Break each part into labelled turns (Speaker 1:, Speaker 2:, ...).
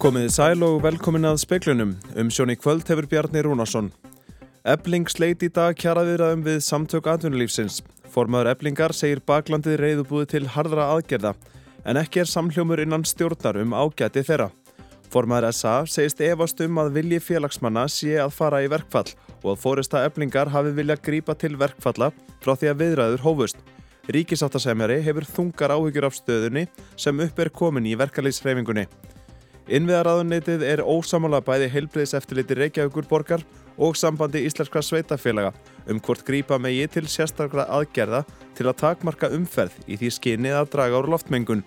Speaker 1: Komiði sæl og velkomin að speiklunum. Um sjóni kvöld hefur Bjarni Rúnarsson. Ebling sleit í dag kjaraðiðraðum við samtök atvinnulífsins. Formaður Eblingar segir baklandið reyðubúið til hardra aðgerða en ekki er samhljómur innan stjórnar um ágæti þeirra. Formaður SA segist efast um að vilji félagsmanna sé að fara í verkfall og að fórista Eblingar hafi vilja grípa til verkfalla frá því að viðræður hófust. Ríkisáttasemjari hefur þungar áhyggjur af stöðunni sem upp er komin í verkalýsreifingunni. Innviðaraðunitið er ósamála bæði heilbreyðs eftirliti Reykjavíkur borgar og sambandi íslenskra sveitafélaga um hvort grípa megi til sérstakra aðgerða til að takmarka umferð í því skinni að draga úr loftmengun.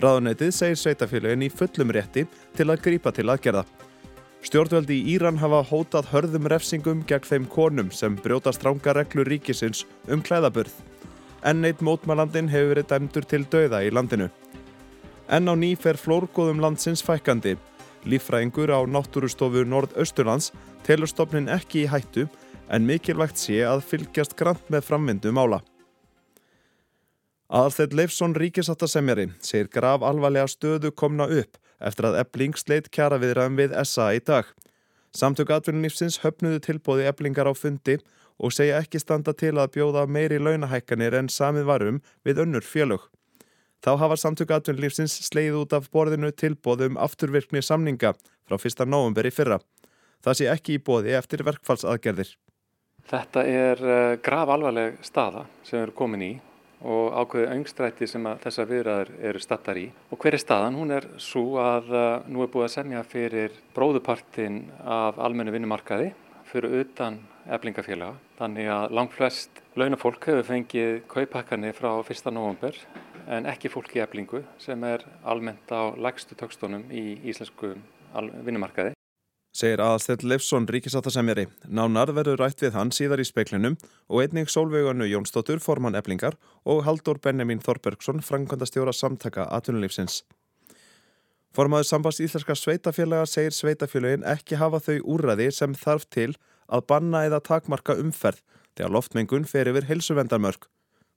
Speaker 1: Ráðunitið segir sveitafélagin í fullum rétti til að grípa til aðgerða. Stjórnveldi í Íran hafa hótað hörðum refsingum gegn þeim konum sem brjóta stránga reglur ríkisins um klæðaburð. Enn eitt mótmælandin hefur verið dæmdur til dauða í landinu. Enn á ný fer flórgóðum landsins fækandi. Lífræðingur á náttúrustofu Nord-Östurlands telur stopnin ekki í hættu en mikilvægt sé að fylgjast grant með framvindu mála. Aðalsteit Leifsson ríkisáttasemjari segir graf alvarlega stöðu komna upp eftir að ebling sleit kjara viðræðum við SA í dag. Samtök atvinnulífsins höfnuðu tilbóði eblingar á fundi og segja ekki standa til að bjóða meiri launahækkanir en samið varum við önnur fjölug. Þá hafa samtök atvinnulífsins sleið út af borðinu tilbóðum afturvirkni samninga frá 1. november í fyrra. Það sé ekki í bóði eftir verkfallsaðgerðir.
Speaker 2: Þetta er uh, grav alvarleg staða sem erum komin í og ákveðu öngstrætti sem þessar viðræður eru stattar í. Og hver er staðan? Hún er svo að uh, nú er búið að semja fyrir bróðupartin af almennu vinnumarkaði fyrir utan eflingafélaga. Þannig að langt flest launafólk hefur fengið kaupakkarni frá 1. november en ekki fólk í eflingu sem er almennt á lægstu tökstónum í íslensku vinnumarkaði.
Speaker 1: Segir aðalstell Leifsson ríkisáttasemjari. Nánar verður rætt við hann síðar í speiklinum og einnig Sólveiganu Jónsdóttur, formann eflingar og Haldur Benjamin Þorbergsson, frangkvæmdastjóra samtaka atvinnulífsins. Formaður sambast íslenska sveitafélaga segir sveitafélagin ekki hafa þau úrraði sem þarf til að banna eða takmarka umferð þegar loftmengun fer yfir helsuvendarmörk.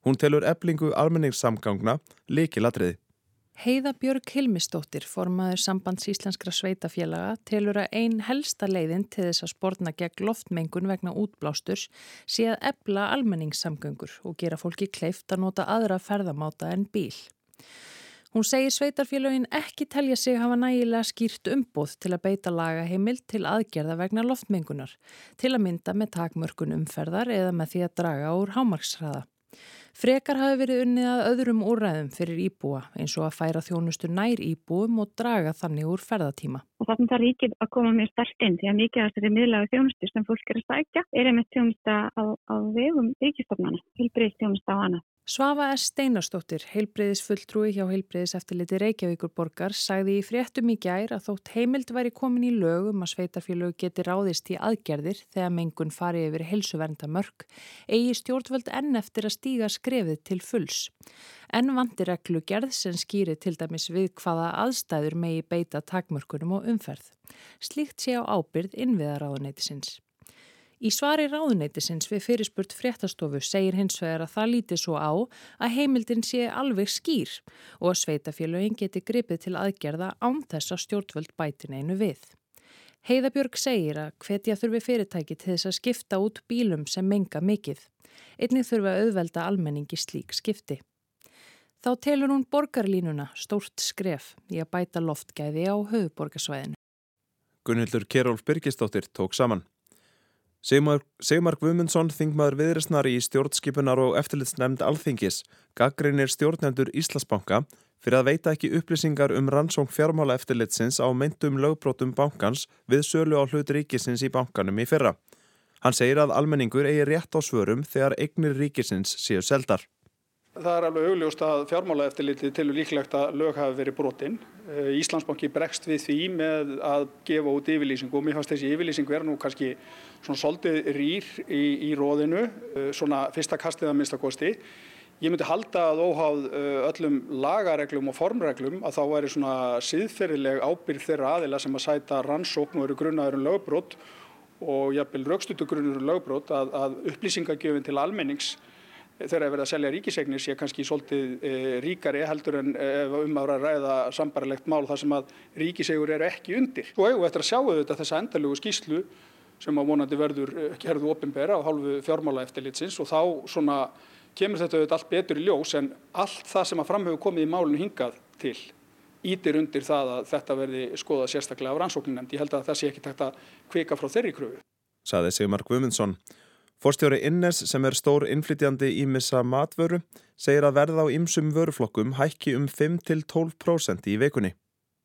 Speaker 1: Hún telur eblingu almenningssamgangna líkilatriði.
Speaker 3: Heiða Björg Hilmistóttir, formaður sambands íslenskra sveitafélaga, telur að einn helsta leiðin til þess að spórna gegn loftmengun vegna útblásturs sé að ebla almenningssamgöngur og gera fólki kleift að nota aðra ferðamáta en bíl. Hún segir sveitarfélagin ekki telja sig hafa nægilega skýrt umbóð til að beita lagaheimil til aðgerða vegna loftmengunar, til að mynda með takmörkun umferðar eða með því að draga úr hámarksræða. Frekar hafi verið unnið að öðrum úrræðum fyrir íbúa eins og að færa þjónustu nær íbúum og draga þannig úr ferðatíma.
Speaker 4: Og þannig það ríkir að koma mér sterkt inn því að mikið af þessari miðlagu þjónustu sem fólk er að sækja er einmitt þjónusta á, á vegum ríkistofnana, hilbreyðst þjónusta á hana.
Speaker 3: Svafa S. Steinarstóttir, heilbreyðis fulltrúi hjá heilbreyðis eftirliti Reykjavíkur borgar, sagði í fréttum í gær að þótt heimild væri komin í lögum að sveitarfélög geti ráðist í aðgerðir þegar mengun fari yfir helsuvernda mörg, eigi stjórnvöld enn eftir að stíga skrefið til fulls. Enn vandir reglu gerð sem skýri til dæmis við hvaða aðstæður megi beita takmörkunum og umferð. Slíkt sé á ábyrð innviðaráðuneytisins. Í svari ráðuneytisins við fyrirspurt fréttastofu segir hins vegar að það líti svo á að heimildin sé alveg skýr og að sveitafélögin geti gripið til aðgerða án þess að stjórnvöld bætin einu við. Heiðabjörg segir að hvetja þurfi fyrirtæki til þess að skipta út bílum sem menga mikið. Einnig þurfi að auðvelda almenningi slík skipti. Þá telur hún borgarlínuna stórt skref í að bæta loftgæði á höfuborgarsvæðinu.
Speaker 1: Gunnildur Kerólf Byrkistóttir tók saman. Sigmar Guðmundsson, þingmaður viðresnar í stjórnskipunar og eftirlitsnefnd Alþingis, gaggreinir stjórnendur Íslasbanka fyrir að veita ekki upplýsingar um rannsóng fjármála eftirlitsins á meintum lögbrótum bankans við sölu á hlut ríkisins í bankanum í fyrra. Hann segir að almenningur eigi rétt á svörum þegar eignir ríkisins séu seldar.
Speaker 5: Það er alveg augljóst að fjármála eftirlitið tilur líklegt að lög hafi verið brotinn. Íslandsbanki bregst við því með að gefa út yfirlýsingu og mér fannst þessi yfirlýsingu er nú kannski svona soldið rýr í, í róðinu, svona fyrsta kastið að minnstakosti. Ég myndi halda að óháð öllum lagareglum og formreglum að þá væri svona siðferðileg ábyrð þeirra aðila sem að sæta rannsókn og eru grunnaður um lögbrot og jafnvel raukstutugrunur um lögbrot að, að upplýsingagjöfin til almennings þegar það verið að selja ríkisegnir sé kannski svolítið e, ríkari heldur en ef um að ræða sambarilegt mál þar sem að ríkisegur eru ekki undir. Svo eigum við eftir að sjá auðvitað þessa endalugu skýslu sem að vonandi verður gerðu ofinbera á hálfu fjármála eftirlitsins og þá svona kemur þetta auðvitað allt betur í ljós en allt það sem að framhefur komið í málunum hingað til ítir undir það að þetta verði skoðað sérstaklega af rannsókninemnd. Ég held að það sé ekki takt að kvika frá þeirri kröfu.
Speaker 1: Saði Sigmar Guðmundsson. Forstjóri Innes sem er stór innflytjandi í missa matvöru segir að verða á ymsum vöruflokkum hækki um 5-12% í vekunni.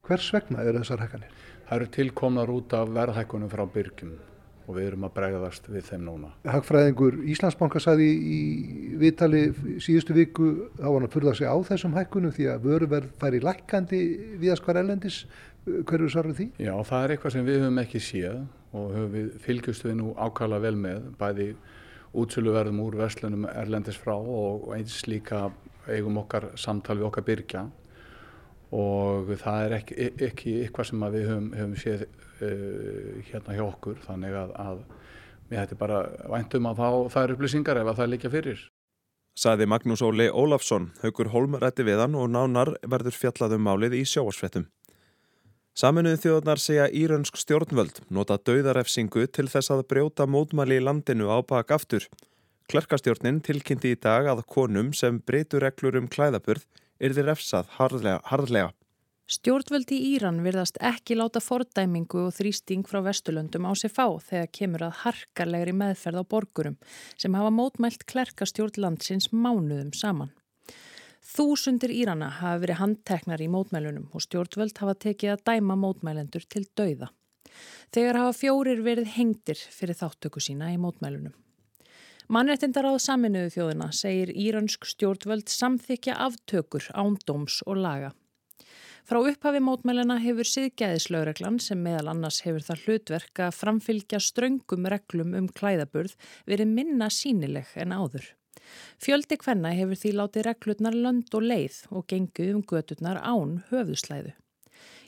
Speaker 6: Hvers vegna eru þessar hækkanir?
Speaker 7: Það eru tilkomnar út af verðhækkunum frá byrgjum og við erum að bregðast við þeim núna.
Speaker 6: Hagfræðingur Íslandsbanka saði í viðtali síðustu viku þá var hann að furða sig á þessum hækkunum því að vöruverð færi lækkandi viðast hvar ellendis. Hverju svarur því?
Speaker 7: Já, það er eitthvað sem við höfum ekki séð og við fylgjumst við nú ákala vel með bæði útsöluverðum úr verslunum erlendis frá og eins líka eigum okkar samtal við okkar byrkja og það er ekki, ekki eitthvað sem við höfum, höfum séð uh, hérna hjá okkur þannig að, að við hættum bara væntum að fá þær upplýsingar ef að það líka fyrir.
Speaker 1: Saði Magnús Óli Ólafsson, haugur Holmarætti við hann og nánar verður fjallað um málið í sjóasfrettum. Saminuði þjóðnar segja írönsk stjórnvöld nota dauðarefsingu til þess að brjóta mótmæli í landinu á bak aftur. Klerkastjórnin tilkynnti í dag að konum sem breytur reglur um klæðaburð yrði refsað harðlega. harðlega.
Speaker 3: Stjórnvöldi í Íran virðast ekki láta fordæmingu og þrýsting frá Vesturlöndum á sig fá þegar kemur að harkarlegri meðferð á borgurum sem hafa mótmælt klerkastjórn landsins mánuðum saman. Þúsundir Írana hafa verið handteknar í mótmælunum og stjórnvöld hafa tekið að dæma mótmælendur til dauða. Þegar hafa fjórir verið hengtir fyrir þáttöku sína í mótmælunum. Mannrettindar á saminuðu þjóðina segir íransk stjórnvöld samþykja aftökur ándóms og laga. Frá upphafi mótmælina hefur siðgæðislaureglan sem meðal annars hefur það hlutverk að framfylgja ströngum reglum um klæðaburð verið minna sínileg en áður. Fjöldi hvenna hefur því látið reglurnar lönd og leið og gengið um göturnar án höfðuslæðu.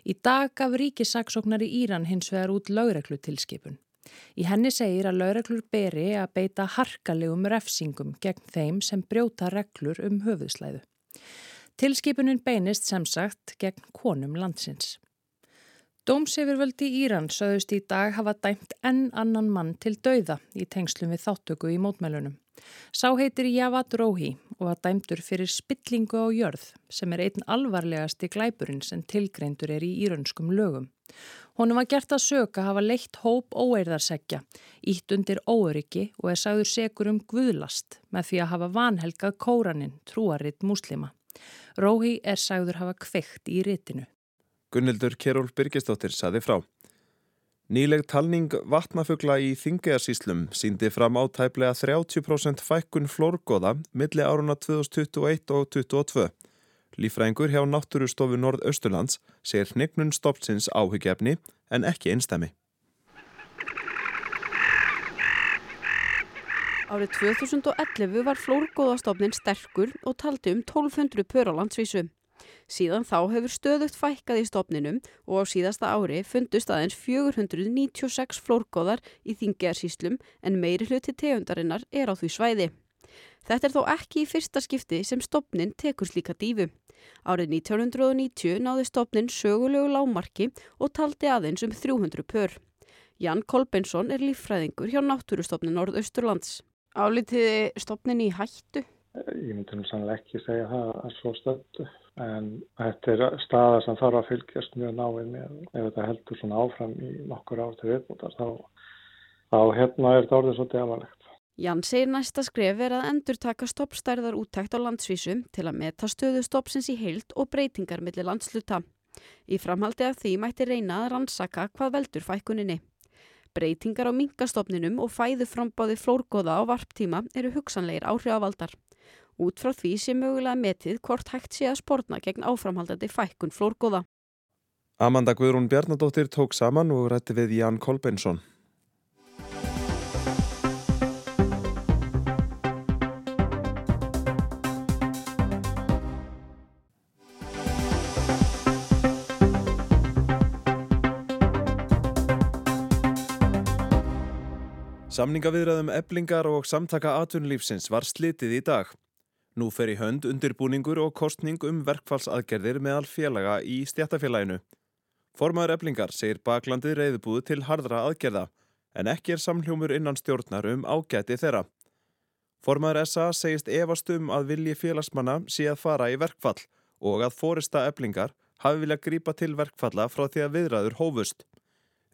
Speaker 3: Í dag gaf ríkisaksóknar í Íran hins vegar út laugreglutilskipun. Í henni segir að laureglur beri að beita harkalegum refsingum gegn þeim sem brjóta reglur um höfuðslæðu. Tilskipunin beinist sem sagt gegn konum landsins. Dómsefurvöldi Íran sögðust í dag hafa dæmt enn annan mann til dauða í tengslum við þáttöku í mótmælunum. Sá heitir Javad Róhi og var dæmtur fyrir spillingu á jörð sem er einn alvarlegasti glæpurinn sem tilgreindur er í írönskum lögum. Honum var gert að söka hafa leitt hóp óeirðarsekja, ítt undir óöryggi og er sagður segur um guðlast með því að hafa vanhelgað kóraninn, trúaritt muslima. Róhi er sagður hafa kveikt í ritinu.
Speaker 1: Gunnildur Keról Byrkistóttir saði frá. Nýleg talning vatnafugla í Þingejarsíslum síndi fram á tæplega 30% fækkun flórgóða milli áruna 2021 og 2022. Lífræðingur hjá Náttúrustofu Norð-Östurlands segir hnignun stoppsins áhugjefni en ekki einstæmi.
Speaker 8: Árið 2011 var flórgóðastofnin sterkur og taldi um 1200 pör á landsvísu. Síðan þá hefur stöðugt fækkað í stopninum og á síðasta ári fundust aðeins 496 flórgóðar í þingjarsíslum en meiri hluti tegundarinnar er á því svæði. Þetta er þó ekki í fyrsta skipti sem stopnin tekur slíka dífu. Árið 1990 náði stopnin sögulegu lámarki og taldi aðeins um 300 pör. Jan Kolbensson er líffræðingur hjá Náttúrustofnin Norðausturlands. Álitiði stopnin í hættu?
Speaker 9: Ég myndi nú sannlega ekki segja það að svo stöndu en þetta er staða sem þarf að fylgjast mjög náið með ef þetta heldur svona áfram í nokkur ár til viðbútar þá, þá hérna er þetta orðið svolítið aðvalegt.
Speaker 8: Jan segir næsta skref er að endur taka stoppstærðar úttækt á landsvísum til að meta stöðu stoppsins í heild og breytingar millir landsluta. Í framhaldi af því mætti reyna að rannsaka hvað veldur fækkuninni. Breytingar á minkastofninum og fæðu frambáði flórgóða á varptíma eru hugsanleir áhrifavaldar. Út frá því sé mögulega metið hvort hægt sé að spórna gegn áframhaldandi fækkun flórgóða.
Speaker 1: Amanda Guðrún Bjarnadóttir tók saman og rætti við Jan Kolbensson. Samningaviðræðum eblingar og samtaka atvinnulífsins var slitið í dag. Nú fer í hönd undirbúningur og kostning um verkfallsaðgerðir meðal félaga í stjættafélaginu. Formaður eblingar segir baklandið reyðbúðu til hardra aðgerða en ekki er samhljómur innan stjórnar um ágæti þeirra. Formaður SA segist efast um að vilji félagsmanna sé að fara í verkfall og að fórista eblingar hafi viljað grípa til verkfalla frá því að viðræður hófust.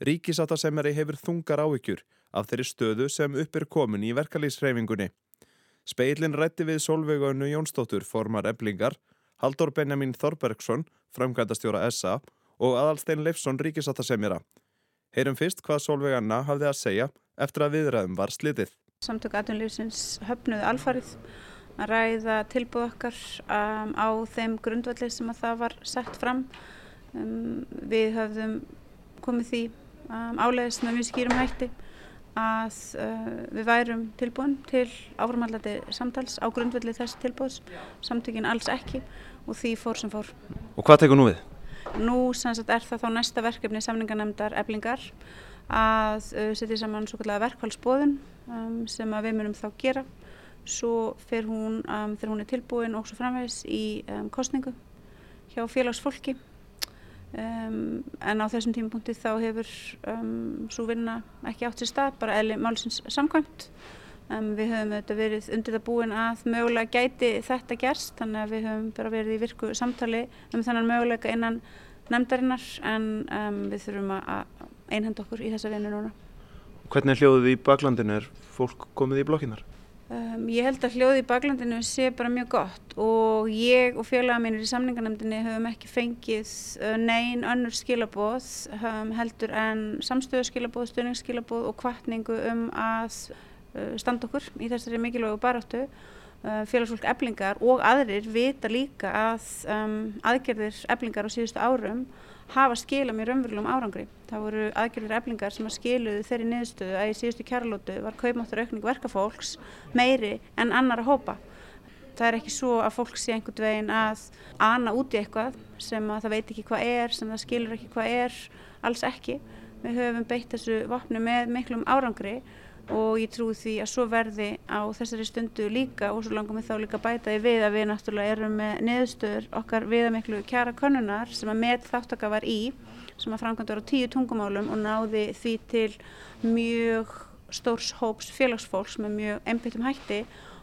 Speaker 1: Ríkisáttasemjari hefur þungar áhyggjur af þeirri stöðu sem upp er komin í verkalýsreifingunni. Speilin rætti við Solveiganu Jónsdóttur formar eblingar, Haldur Benjamin Þorbergsson, framkvæmdastjóra SA og Adalstein Leifsson ríkisáttasemjara. Heyrum fyrst hvað Solveiganna hafði að segja eftir að viðræðum var slitið.
Speaker 10: Samtök aðtunlífsins höfnuðu alfarið að ræða tilbúð okkar um, á þeim grundvalli sem að það var sett fram. Um, við höfðum komið því um, álegist með mjög skýrum hætti að uh, við værum tilbúin til áframallandi samtals á grundvalli þess tilbúðs, samtökin alls ekki og því fór sem fór.
Speaker 1: Og hvað tekur nú við?
Speaker 10: Nú sagt, er það þá næsta verkefni samningarnemndar eblingar að uh, setja saman svo kallega verkfallsbóðun um, sem við munum þá gera. Svo fer hún um, hún er tilbúin og svo framvegs í um, kostningu hjá félagsfólki Um, en á þessum tímapunkti þá hefur um, svo vinna ekki átt sér stað bara eðli málsins samkvæmt um, við höfum þetta verið undir það búin að mögulega gæti þetta gerst þannig að við höfum bara verið í virku samtali um þannan möguleika innan nefndarinnar en við þurfum að einhenda okkur í þessa vinnu núna
Speaker 1: Hvernig er hljóðið í baklandinu? Er fólk komið í blokkinar?
Speaker 10: Um, ég held að hljóði í baklandinu sé bara mjög gott og ég og félaga mínir í samningarnemdini höfum ekki fengið uh, neyn önnur skilaboð um, heldur en samstöðuskilabóð, stöðningsskilabóð og kvartningu um að uh, standa okkur í þessari mikilvægu baráttu. Uh, félagsfólk eblingar og aðrir vita líka að um, aðgerðir eblingar á síðustu árum hafa skila mér umverulegum árangri. Það voru aðgjörður eflingar sem að skiluðu þeirri niðurstöðu að í síðustu kjærlótu var kaupmáttur aukning verkafólks meiri en annara hópa. Það er ekki svo að fólk sé einhvern veginn að ana út í eitthvað sem að það veit ekki hvað er, sem það skilur ekki hvað er, alls ekki. Við höfum beitt þessu vopnu með miklum árangri og ég trúi því að svo verði á þessari stundu líka og svo langum við þá líka bæta í við að við náttúrulega erum með niðurstöður okkar viðamiklu kjara konunar sem að með þáttaka var í sem að framkvæmda á tíu tungumálum og náði því til mjög stórs hóps félagsfólks með mjög einbyttum hætti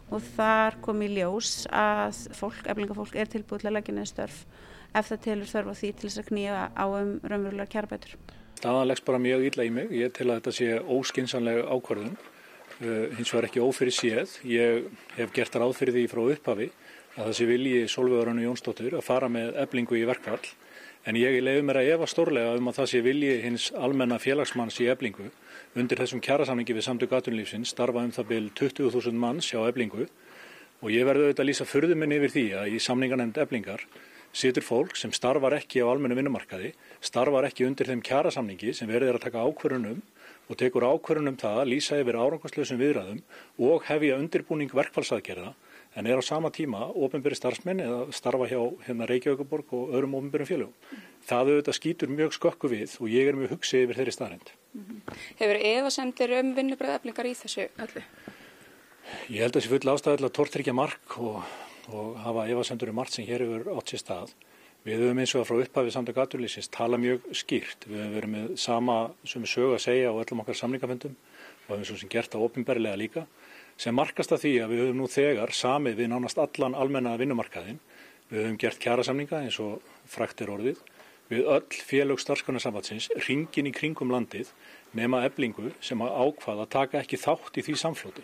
Speaker 10: og þar kom í ljós að fólk, eflingafólk er tilbúið til að leggja neður störf ef það telur þörf á því til þess að knýja á um raunverulega kjarabætur.
Speaker 11: Staðan leggst bara mjög illa í mig. Ég tel að þetta sé óskinsanlega ákvarðun. Uh, hins vegar ekki ófyrir séð. Ég hef gert ráð fyrir því frá upphafi að það sé vilji Solveiguranu Jónsdóttur að fara með eblingu í verkvall. En ég leiði mér að efa stórlega um að það sé vilji hins almenna félagsmanns í eblingu. Undir þessum kjærasamningi við samtök aðtunlífsins starfa um það byrj 20.000 manns hjá eblingu og ég verði auðvitað að lýsa förðuminn yfir því að í samningarnemnd eblingar situr fólk sem starfar ekki á almennu vinnumarkaði, starfar ekki undir þeim kjærasamningi sem verður að taka ákverðunum og tekur ákverðunum það að lýsa yfir árangslösum viðræðum og hefja undirbúning verkfallsaðgerða en er á sama tíma ofinbyrri starfsmenn eða starfa hjá hérna, Reykjavíkuborg og öðrum ofinbyrjum félögum. Það auðvitað skýtur mjög skökku við og ég er mjög hugsið yfir þeirri starrend. Mm
Speaker 10: -hmm. Hefur efasendir um vinnubröðaflingar í þessu öllu?
Speaker 11: Ég held að þessi full ástæðilega tortrykja mark og og hafa efasendur um margt sem hér hefur átt sér stað. Við höfum eins og frá upphafið samt að gaturlýsins tala mjög skýrt. Við höfum verið með sama sem við sögum að segja á öllum okkar samlingaföndum og höfum svo sem gert það ofinberlega líka sem markast að því að við höfum nú þegar samið við nánast allan almenna vinnumarkaðin. Við höfum gert kjærasamninga eins og frækt er orðið við öll félög starfskonarsambatsins ringin í kringum landið nema eblingu sem að ákvaða að taka ekki þátt í því samflóti.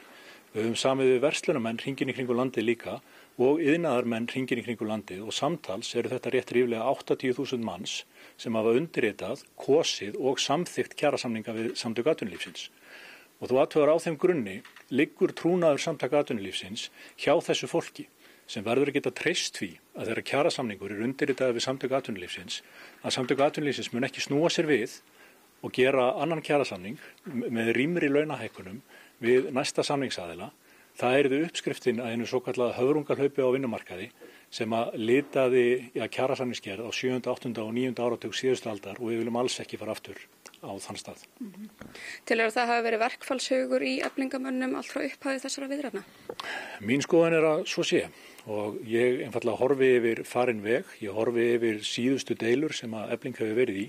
Speaker 11: Við höfum samið við verslunamenn ringin í kringum landið líka og yðnaðarmenn hringin í kringu landið og samtals eru þetta rétt ríflega 80.000 manns sem hafa undirritað, kosið og samþygt kjærasamninga við samtök aðtunlífsins. Og þú aðtöður á þeim grunni liggur trúnaður samtök aðtunlífsins hjá þessu fólki sem verður að geta treyst því að þeirra kjærasamningur eru undirritaði við samtök aðtunlífsins að samtök aðtunlífsins mun ekki snúa sér við og gera annan kjærasamning með rýmri launahækunum við næsta samningsaðila Það er þau uppskriftin að einu svo kallað höfrungalhaupi á vinnumarkaði sem að litaði ja, kjærasanniskerð á 7., 8. og 9. áratug síðustu aldar og við viljum alls ekki fara aftur á þann stað. Mm -hmm.
Speaker 12: Til að það hafi verið verkfallshaugur í eflingamönnum allt frá upphæði þessara viðræðna?
Speaker 11: Mín skoðan er að svo sé og ég einfallega horfi yfir farin veg, ég horfi yfir síðustu deilur sem að efling hefur verið í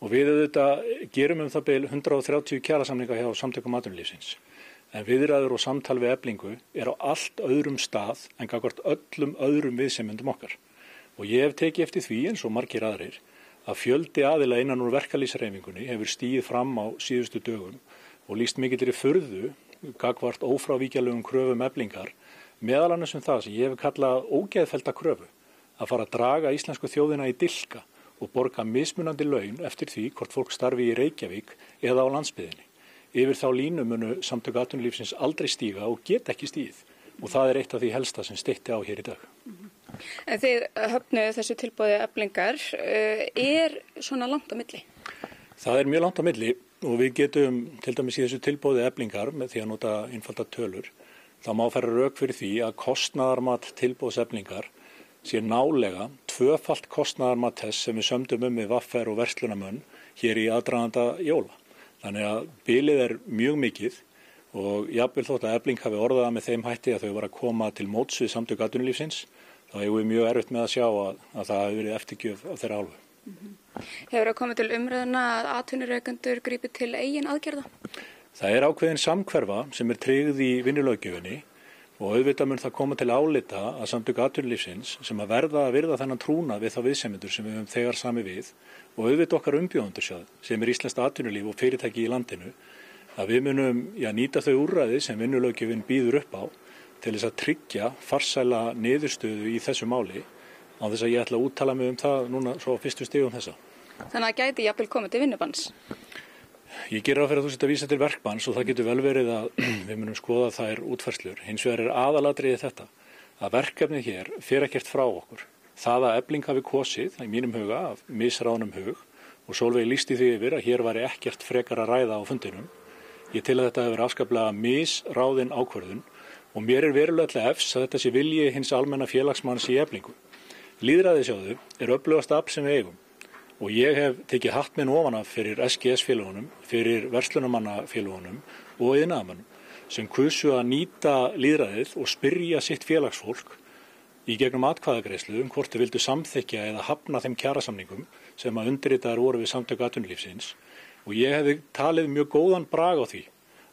Speaker 11: og við auðvitað gerum um það beil 130 kjærasamlinga hjá samtökum maturlýfsins. En viðræður og samtal við eflingu er á allt öðrum stað en gagvart öllum öðrum viðsemyndum okkar. Og ég hef tekið eftir því eins og margir aðrir að fjöldi aðila innan úr verkalýsreifingunni hefur stíð fram á síðustu dögum og líst mikill í förðu gagvart ófrávíkjalögum kröfum eblingar meðal annars um það sem ég hef kallað ógeðfelta kröfu að fara að draga íslensku þjóðina í dilka og borga mismunandi laun eftir því hvort fólk starfi í Reykjavík eða á landsbyðinni. Yfir þá línumunu samtöku aðtunlífsins aldrei stíga og get ekki stíð og það er eitt af því helsta sem steitti á hér í dag.
Speaker 12: En þið höfnuðu þessu tilbóði eflingar, eh, er svona langt á milli?
Speaker 11: Það er mjög langt á milli og við getum til dæmis í þessu tilbóði eflingar með því að nota einfalda tölur. Það má færa rauk fyrir því að kostnadarmat tilbóðseflingar sé nálega tvöfalt kostnadarmat þess sem við sömdum um með vaffer og verslunamönn hér í aðdraganda jóla. Þannig að bilið er mjög mikið og jápil þótt að efling hafi orðaða með þeim hætti að þau var að koma til móts við samtök aðunulífsins þá hefur við mjög erfitt með að sjá að, að það hefur verið eftirgjöf af þeirra álfu. Mm -hmm.
Speaker 12: Hefur það komið til umræðina að atvinnureikandur grípi til eigin aðgerða?
Speaker 11: Það er ákveðin samkverfa sem er tryggð í vinnulögjöfinni og auðvitað mun það koma til álita að samtök atvinnulífsins sem að verða að virða þennan trúna við þá viðsemindur sem við höfum þegar sami við og auðvitað okkar umbjóðundur sjáð sem er Íslandst atvinnulíf og fyrirtæki í landinu að við munum já, nýta þau úrræði sem vinnulögjöfin býður upp á til þess að tryggja farsæla niðurstöðu í þessu máli á þess að ég ætla að úttala mig um það núna svo á fyrstu stegum þessa.
Speaker 12: Þannig að gæti jafnvel komið til vinnubans?
Speaker 11: Ég ger að fyrir að þú setja að vísa til verkbans og það getur vel verið að við munum skoða þær útferðslur. Hins vegar er aðaladriðið þetta að verkefnið hér fyrir ekkert frá okkur. Það að ebling hafi kosið í mínum huga af misránum hug og Solveig lísti því yfir að hér var ekkert frekar að ræða á fundinum. Ég til að þetta hefur afskaplega misráðin ákverðun og mér er verulega efs að þetta sé vilji hins almenna félagsmanns í eflingu. Líðræðisjóðu er upplögast af sem við eigum og ég hef tekið hatt minn ofana fyrir SGS félagunum, fyrir verslunumanna félagunum og yðnaðamannum sem kursu að nýta líðræðið og spyrja sitt félagsfólk í gegnum atkvæðagreyslu um hvort þau vildu samþekja eða hafna þeim kjærasamningum sem að undirritaður voru við samtöku aðtunlífsins og ég hef talið mjög góðan brag á því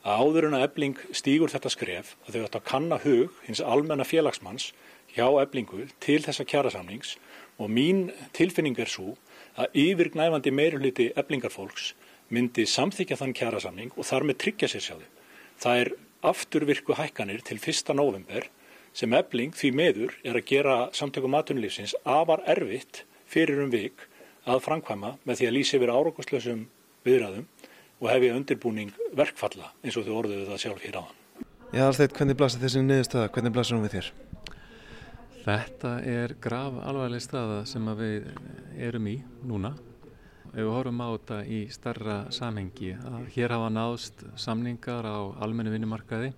Speaker 11: að áður en að ebling stýgur þetta skref að þau ættu að kanna hug hins almenna félagsmanns hjá eblingu til þessa kjærasamnings og mín tilfinning er svo að yfirgnæfandi meiruliti eblingarfólks myndi samþykja þann kjærasamning og þar með tryggja sér sjáðu. Það er afturvirku hækkanir til 1. november sem ebling því meður er að gera samtökum matunlífsins afar erfitt fyrir um vik að framkvæma með því að lýsa yfir árakoslösum viðræðum og hef ég undirbúning verkfalla eins og þau orðuðu það sjálf hér áðan.
Speaker 1: Já, Alsteit, hvernig blasir þessi niðurstöða? Hvernig blasir hún við þér?
Speaker 13: Þetta er grav alvarleg staða sem við erum í núna. Ef við horfum á þetta í starra samhengi að hér hafa náðst samningar á almennu vinnumarkaði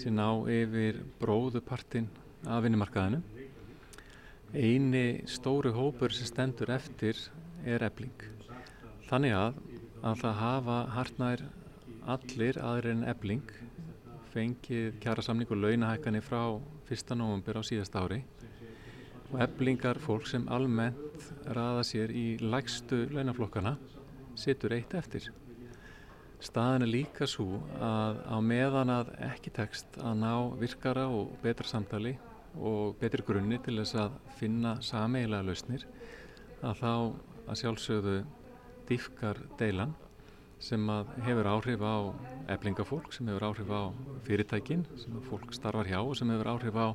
Speaker 13: sem ná yfir bróðupartin af vinnumarkaðinu. Einu stóru hópur sem stendur eftir er ebling. Þannig að að það hafa hartnær allir aðrir en ebling fengið kjærasamning og launahækkanir frá 1. november á síðast ári og eblingar fólk sem almennt raða sér í lægstu launaflokkana situr eitt eftir. Staðin er líka svo að á meðan að ekki tekst að ná virkara og betra samtali og betri grunni til þess að finna sameigilega lausnir að þá að sjálfsögðu dýfkar deilan sem hefur áhrif á eflingafólk, sem hefur áhrif á fyrirtækin, sem fólk starfar hjá og sem hefur áhrif á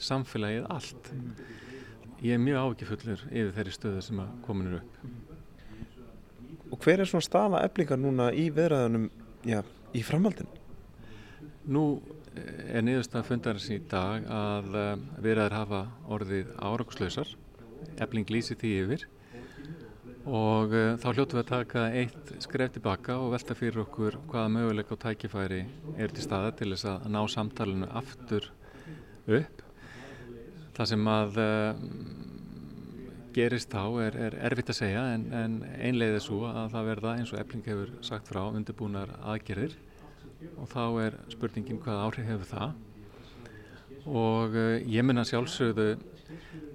Speaker 13: samfélagið allt. Ég er mjög ávikifullur yfir þeirri stöðu sem kominur upp.
Speaker 1: Og hver er svona staða eflingar núna í viðræðunum já, í framhaldinu?
Speaker 13: Nú eh, er niðurstað fundarins í dag að eh, viðræður hafa orðið árakuslausar. Efling lýsi því yfir og uh, þá hljóttum við að taka eitt skref tilbaka og velta fyrir okkur hvaða möguleik og tækifæri er til staða til þess að ná samtalenu aftur upp það sem að gerist þá er, er erfitt að segja en, en einlega er svo að það verða eins og Ebling hefur sagt frá undirbúnar aðgerðir og þá er spurningin hvað áhrif hefur það og uh, ég minna sjálfsögðu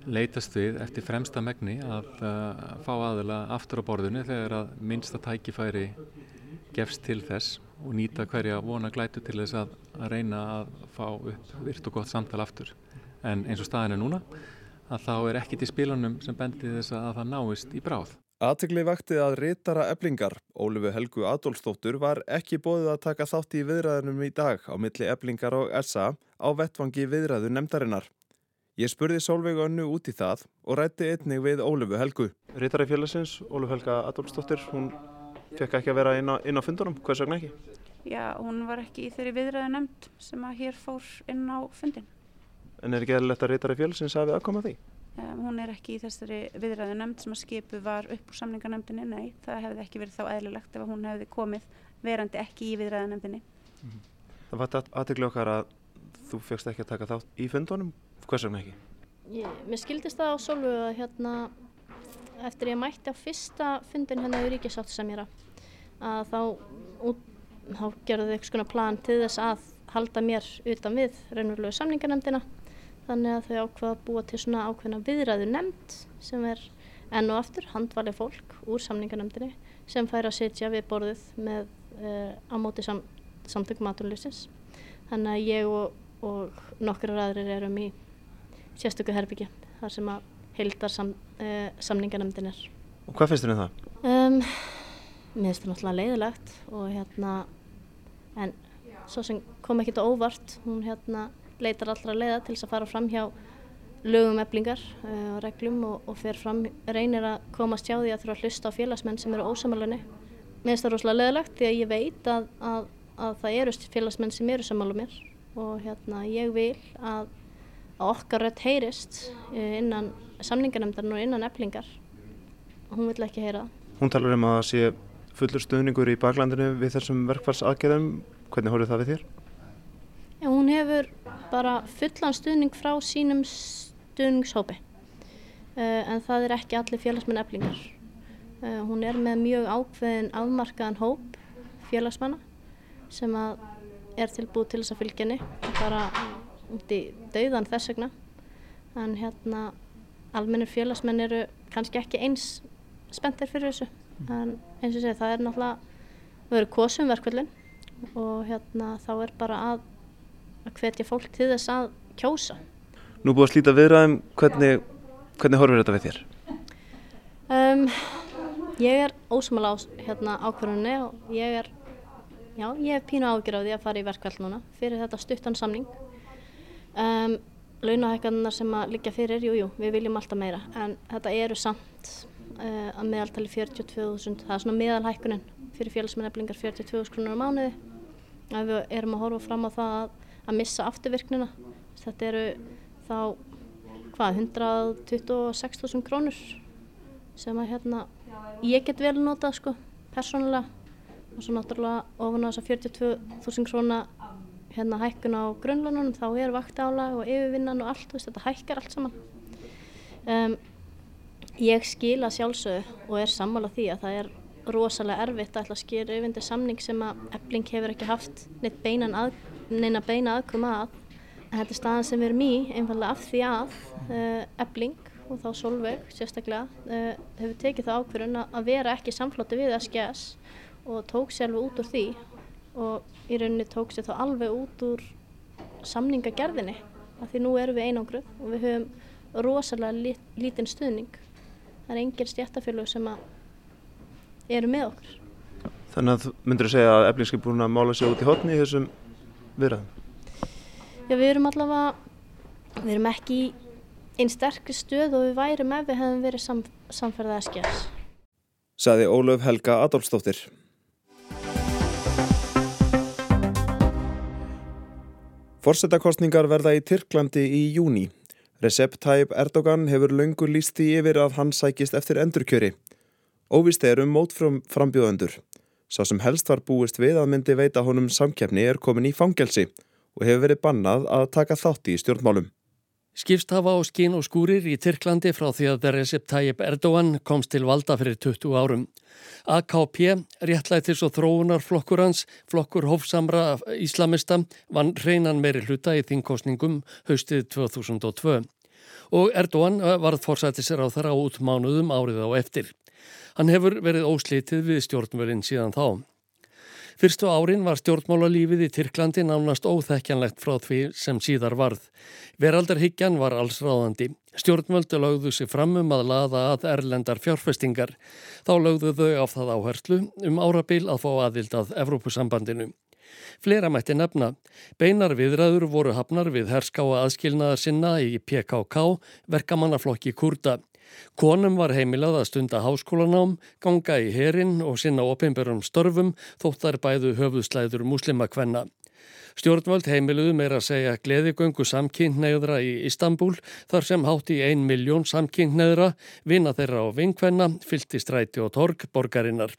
Speaker 13: leitast við eftir fremsta megni að uh, fá aðila aftur á borðinu þegar að minnsta tækifæri gefst til þess og nýta hverja vona glætu til þess að, að reyna að fá upp virt og gott samtal aftur. En eins og staðin er núna að þá er ekki til spílanum sem bendir þess að það náist í bráð.
Speaker 1: Aðtegli vakti að reytara eblingar, Ólifu Helgu Adolfsdóttur, var ekki bóðið að taka þátt í viðræðunum í dag á milli eblingar og SA á vettvangi viðræðu nefndarinnar. Ég spurði Solveig önnu út í það og rætti einnig við Ólifu Helgu.
Speaker 14: Reytari félagsins, Ólifu Helga Adolfsdóttir, hún fekk ekki að vera inn á, inn á fundunum, hvers vegna ekki?
Speaker 10: Já, hún var ekki í þeirri viðræðu nefnd sem að hér fór inn á fundin.
Speaker 14: En er ekki eðlilegt að reytari fjölsins hafi aðkoma því?
Speaker 10: Um, hún er ekki í þessari viðræðu nefnd sem að skipu var upp úr samningarnefndinni, nei, það hefði ekki verið þá eðlilegt ef hún hefði komið verandi ekki í viðræðu nefndinni. Mm -hmm.
Speaker 14: Það var aðtöklu okkar að þú fegst ekki að taka þátt í fundunum, hvers vegna ekki?
Speaker 15: Ég, mér skildist það á solvu að hérna, eftir ég mætti á fyrsta fundin hérna í Ríkisáttsamjara að þá, út, þá gerðu þau eitthvað plan til þess að halda mér utan við reynurlegu samningarnemdina þannig að þau ákvaða að búa til svona ákveðna viðræðu nefnd sem er enn og aftur handvalið fólk úr samningarnemdini sem fær að sitja við borðið með uh, á móti sam, samtökum aturlýsins þannig að ég og, og nokkur aðrir erum í sérstöku herbyggja þar sem að heildar sam, uh, samningarnemdin er
Speaker 14: Og hvað finnst þér um það?
Speaker 15: Um, mér finnst það náttúrulega leiðilegt og hérna en svo sem kom ekki þetta óvart hún hérna leitar allra leiða til þess að fara fram hjá lögum eblingar uh, og reglum og, og fer fram reynir að komast hjá því að þurfa að hlusta á félagsmenn sem eru ósamalunni mér finnst það rosalega leiðilegt því að ég veit að, að, að það eru félagsmenn sem eru samálu mér og hérna ég vil að, að okkar rött heyrist uh, innan samningarnemndarinn og innan eblingar og hún vil ekki heyra það
Speaker 14: Hún talar um að það sé fullur stuðningur í baklandinu við þessum verkfarsaðgerðum. Hvernig horfið það við þér?
Speaker 15: Já, hún hefur bara fullan stuðning frá sínum stuðningshópi. Uh, en það er ekki allir félagsmenn eflingar. Uh, hún er með mjög ákveðin afmarkaðan hóp félagsmanna sem er tilbúið til þess að fylgja henni bara út í dauðan þess vegna. En hérna almennir félagsmenn eru kannski ekki eins spenntir fyrir þessu. En eins og segja það er náttúrulega við erum kosum verkvöldin og hérna þá er bara að að hvetja fólk til þess að kjósa.
Speaker 14: Nú búið að slíta viðræðum. Hvernig, hvernig horfir þetta við þér?
Speaker 15: Um, ég er ósumala á hérna, ákvörðunni og ég er já, ég hef pínu ágjör á því að fara í verkvöld núna fyrir þetta stuttan samning. Um, launahækkanar sem að liggja fyrir, jújú, jú, við viljum alltaf meira en þetta eru samt uh, að meðaltali 42.000, það er svona meðalhækkunin fyrir félagsmenneflingar 42.000 krónur á mánuði. Að við erum að horfa fram á það að, að missa afturvirknina. Þetta eru þá hvað 126.000 krónur sem að hérna ég get vel notað sko persónulega. Og svo náttúrulega ofan á þess að 42.000 króna hérna hækkun á grunnlunum þá er vaktála og yfirvinnan og allt veist, þetta hækkar allt saman. Um, Ég skila sjálfsög og er sammála því að það er rosalega erfitt að ætla að skýra yfir samning sem að ebling hefur ekki haft neitt að, neina beina aðkoma að. En þetta er staðan sem við erum í einfallega af því að uh, ebling og þá Solveig sérstaklega uh, hefur tekið það ákverðun að vera ekki samflóti við SGS og tók sér alveg út úr því og í rauninni tók sér þá alveg út úr samningagerðinni af því nú erum við einangruð og við höfum rosalega lit, lítinn stuðning það er engin stjættafélög sem eru með okkur.
Speaker 14: Þannig að myndur þú segja að eflingski búin að mála sig út í hotni í þessum viðræðum?
Speaker 15: Já, við erum allavega, við erum ekki í einn sterkri stöð og við værum ef við hefum verið sam, samferðað að skjás.
Speaker 1: Saði Ólöf Helga Adolfsdóttir. Forsetakostningar verða í Tyrklandi í júni. Recep Tayyip Erdogan hefur löngu líst því yfir að hann sækist eftir endurkjöri. Óvist er um mótfram frambjóðendur. Sá sem helst var búist við að myndi veita honum samkjafni er komin í fangelsi og hefur verið bannað að taka þátti í stjórnmálum.
Speaker 16: Skipst hafa á skín og skúrir í Tyrklandi frá því að Recep Tayyip Erdogan komst til valda fyrir 20 árum. AKP, réttlætis og þróunarflokkur hans, flokkur hófsamra íslamista, vann hreinan meiri hluta í þingkostningum haustið 2002 og Erdogan varð fórsættisir á þar á útmánuðum árið á eftir. Hann hefur verið óslitið við stjórnvölinn síðan þá. Fyrstu árin var stjórnmálalífið í Tyrklandi nánast óþekkjanlegt frá því sem síðar varð. Veraldarhyggjan var allsráðandi. Stjórnvöldu lögðu sig fram um að laða að erlendar fjárfestingar. Þá lögðu þau á það áherslu um árabil að fá aðild að Evrópusambandinu. Flera mætti nefna. Beinar viðræður voru hafnar við herskáa aðskilnaðar sinna í PKK, verkamannaflokki Kurda. Konum var heimilað að stunda háskólanám, ganga í herin og sinna ofinbjörnum störfum þóttar bæðu höfuðslæður muslimakvenna. Stjórnvöld heimiluðu meira að segja gleðigöngu samkynneigðra í Istanbul þar sem hátt í ein miljón samkynneigðra, vina þeirra á vinkvenna, fyllt í stræti og torg borgarinnar.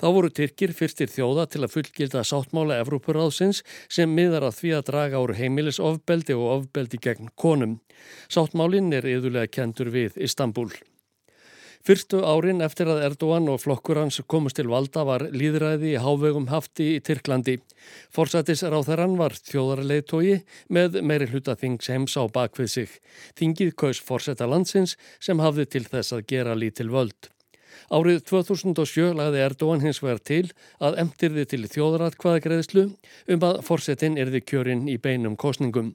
Speaker 16: Þá voru Tyrkir fyrstir þjóða til að fullgilda sáttmála Evrópuráðsins sem miðar að því að draga úr heimilisofbeldi og ofbeldi gegn konum. Sáttmálinn er yðurlega kentur við Istanbul. Fyrstu árin eftir að Erdogan og flokkur hans komust til valda var líðræði í hávegum hafti í Tyrklandi. Forsættis ráþarann var þjóðarleitói með meiri hluta þings heims á bakvið sig. Þingið kaus forsætta landsins sem hafði til þess að gera lítil völd. Árið 2007 lagði Erdogan hins vegar til að emtirði til þjóðratkvaðagreðslu um að forsetin erði kjörinn í beinum kostningum.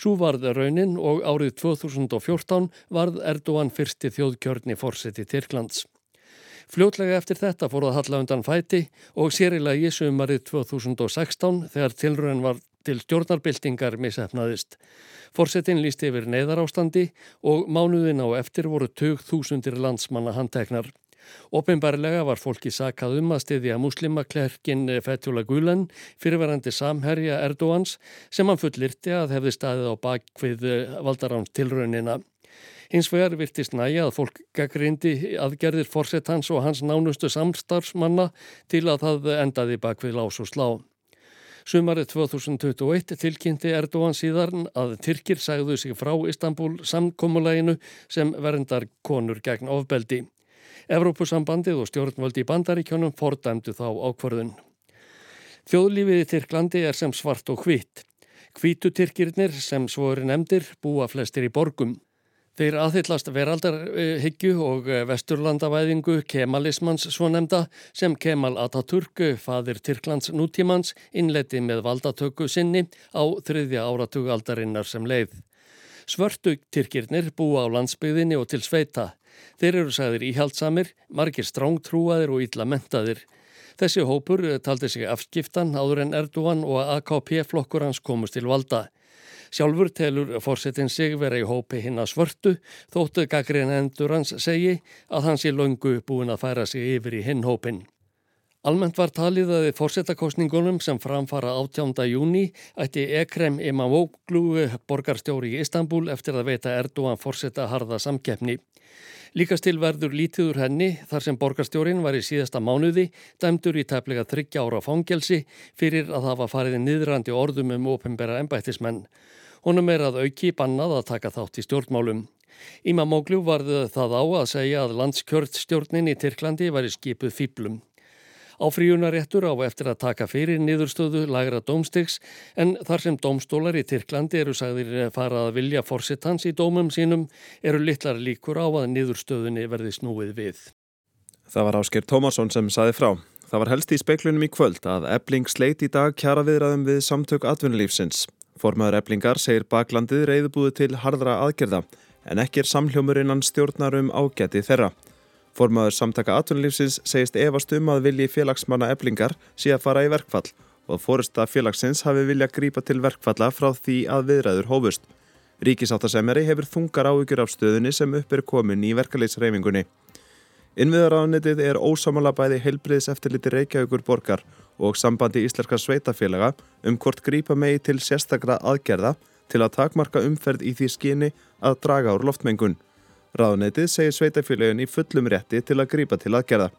Speaker 16: Svo varð raunin og árið 2014 varð Erdogan fyrsti þjóðkjörni forseti Tyrklands. Fljótlega eftir þetta fór það halla undan fæti og sérilagi sumarið 2016 þegar tilröðin var til stjórnarbyltingar misefnaðist. Forsetin líst yfir neyðar ástandi og mánuðin á eftir voru 20.000 landsmanna handteknar. Opinbarlega var fólki sakað um að stiðja muslimaklerkin Fethullah Gulen fyrirverandi samherja Erdóans sem hann fullirti að hefði staðið á bakvið valdaráns tilraunina. Hins vegar virtist næja að fólk gaggrindi aðgerðir fórsetans og hans nánustu samstarfsmanna til að það endaði bakvið lás og slá. Sumarið 2021 tilkynnti Erdogan síðan að Tyrkir sagðu sig frá Istanbul samkómuleginu sem verndar konur gegn ofbeldi. Evrópusambandið og stjórnvöldi í bandaríkjónum fordæmdu þá ákvarðun. Þjóðlífið í Tyrklandi er sem svart og hvitt. Hvítutyrkirnir sem svo eru nefndir búa flestir í borgum. Þeir aðhyllast veraldarhyggju og vesturlandavæðingu kemalismans svo nefnda sem Kemal Atatürk, fadir Tyrklands nútímans, innleti með valdatöku sinni á þriðja áratugaldarinnar sem leið. Svörtu tyrkirnir búa á landsbyðinni og til sveita. Þeir eru sagðir íhaldsamir, margir strángtrúaðir og illa mentaðir. Þessi hópur taldi sig afskiptan áður en Erdogan og AKP-flokkur hans komust til valda. Sjálfur telur fórsetin sig vera í hópi hinn að svörtu þóttu gaggrinn endur hans segi að hans í laungu búin að færa sig yfir í hinn hópin. Almennt var talið að fórsetakostningunum sem framfara 18. júni ætti Ekrem Imamoglu borgarstjóri í Istanbul eftir að veita Erdogan fórseta harða samkeppni. Líkast til verður lítiður henni þar sem borgarstjórin var í síðasta mánuði dæmdur í tæplega þryggja ára fangelsi fyrir að hafa farið niðrandi orðum um ofinbera ennbættismenn. Honum er að auki bannað að taka þátt í stjórnmálum. Ímamóglu varðu það á að segja að landskjörtstjórnin í Tyrklandi var í skipuð fýblum. Áfríunaréttur á eftir að taka fyrir niðurstöðu lagra dómstigs en þar sem dómstólar í Tyrklandi eru sagðir fara að vilja fórsittans í dómum sínum eru litlar líkur á að niðurstöðunni verði snúið við.
Speaker 1: Það var Ásker Tómasson sem saði frá. Það var helst í speiklunum í kvöld að ebling sleit í dag kjara viðræðum við samtök atvinnulífsins. Formaður eblingar segir baklandið reyðbúið til hardra aðgerða en ekki er samhljómur innan stjórnar um ágæti þeirra. Formaður samtaka atvinnulífsins segist efast um að vilji félagsmanna eblingar sé að fara í verkfall og fórista félagsins hafi vilja grípa til verkfalla frá því að viðræður hófust. Ríkisáttasemeri hefur þungar áhugjur af stöðunni sem upp er komin í verkefliðsreifingunni. Innviðaráðnitið er ósamala bæði heilbriðs eftirliti Reykjavíkur borgar og sambandi íslenska sveitafélaga um hvort grípa megi til sérstakra aðgerða til að takmarka umferð í því skyni að draga úr loftmengun. Ráðunetið segir sveitafélagin í fullum rétti til að grípa til aðgerða.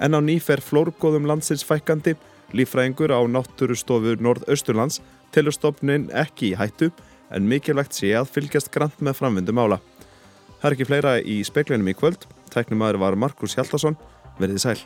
Speaker 1: En á nýfer flórgóðum landsins fækandi, lífræðingur á náttúrustofu Norðausturlands telur stopnin ekki í hættu en mikilvægt sé að fylgjast grant með framvindu mála. Það er ekki fleira í speklinum í kvöld. Tæknum aður var Markus Hjaldarsson. Verðið sæl.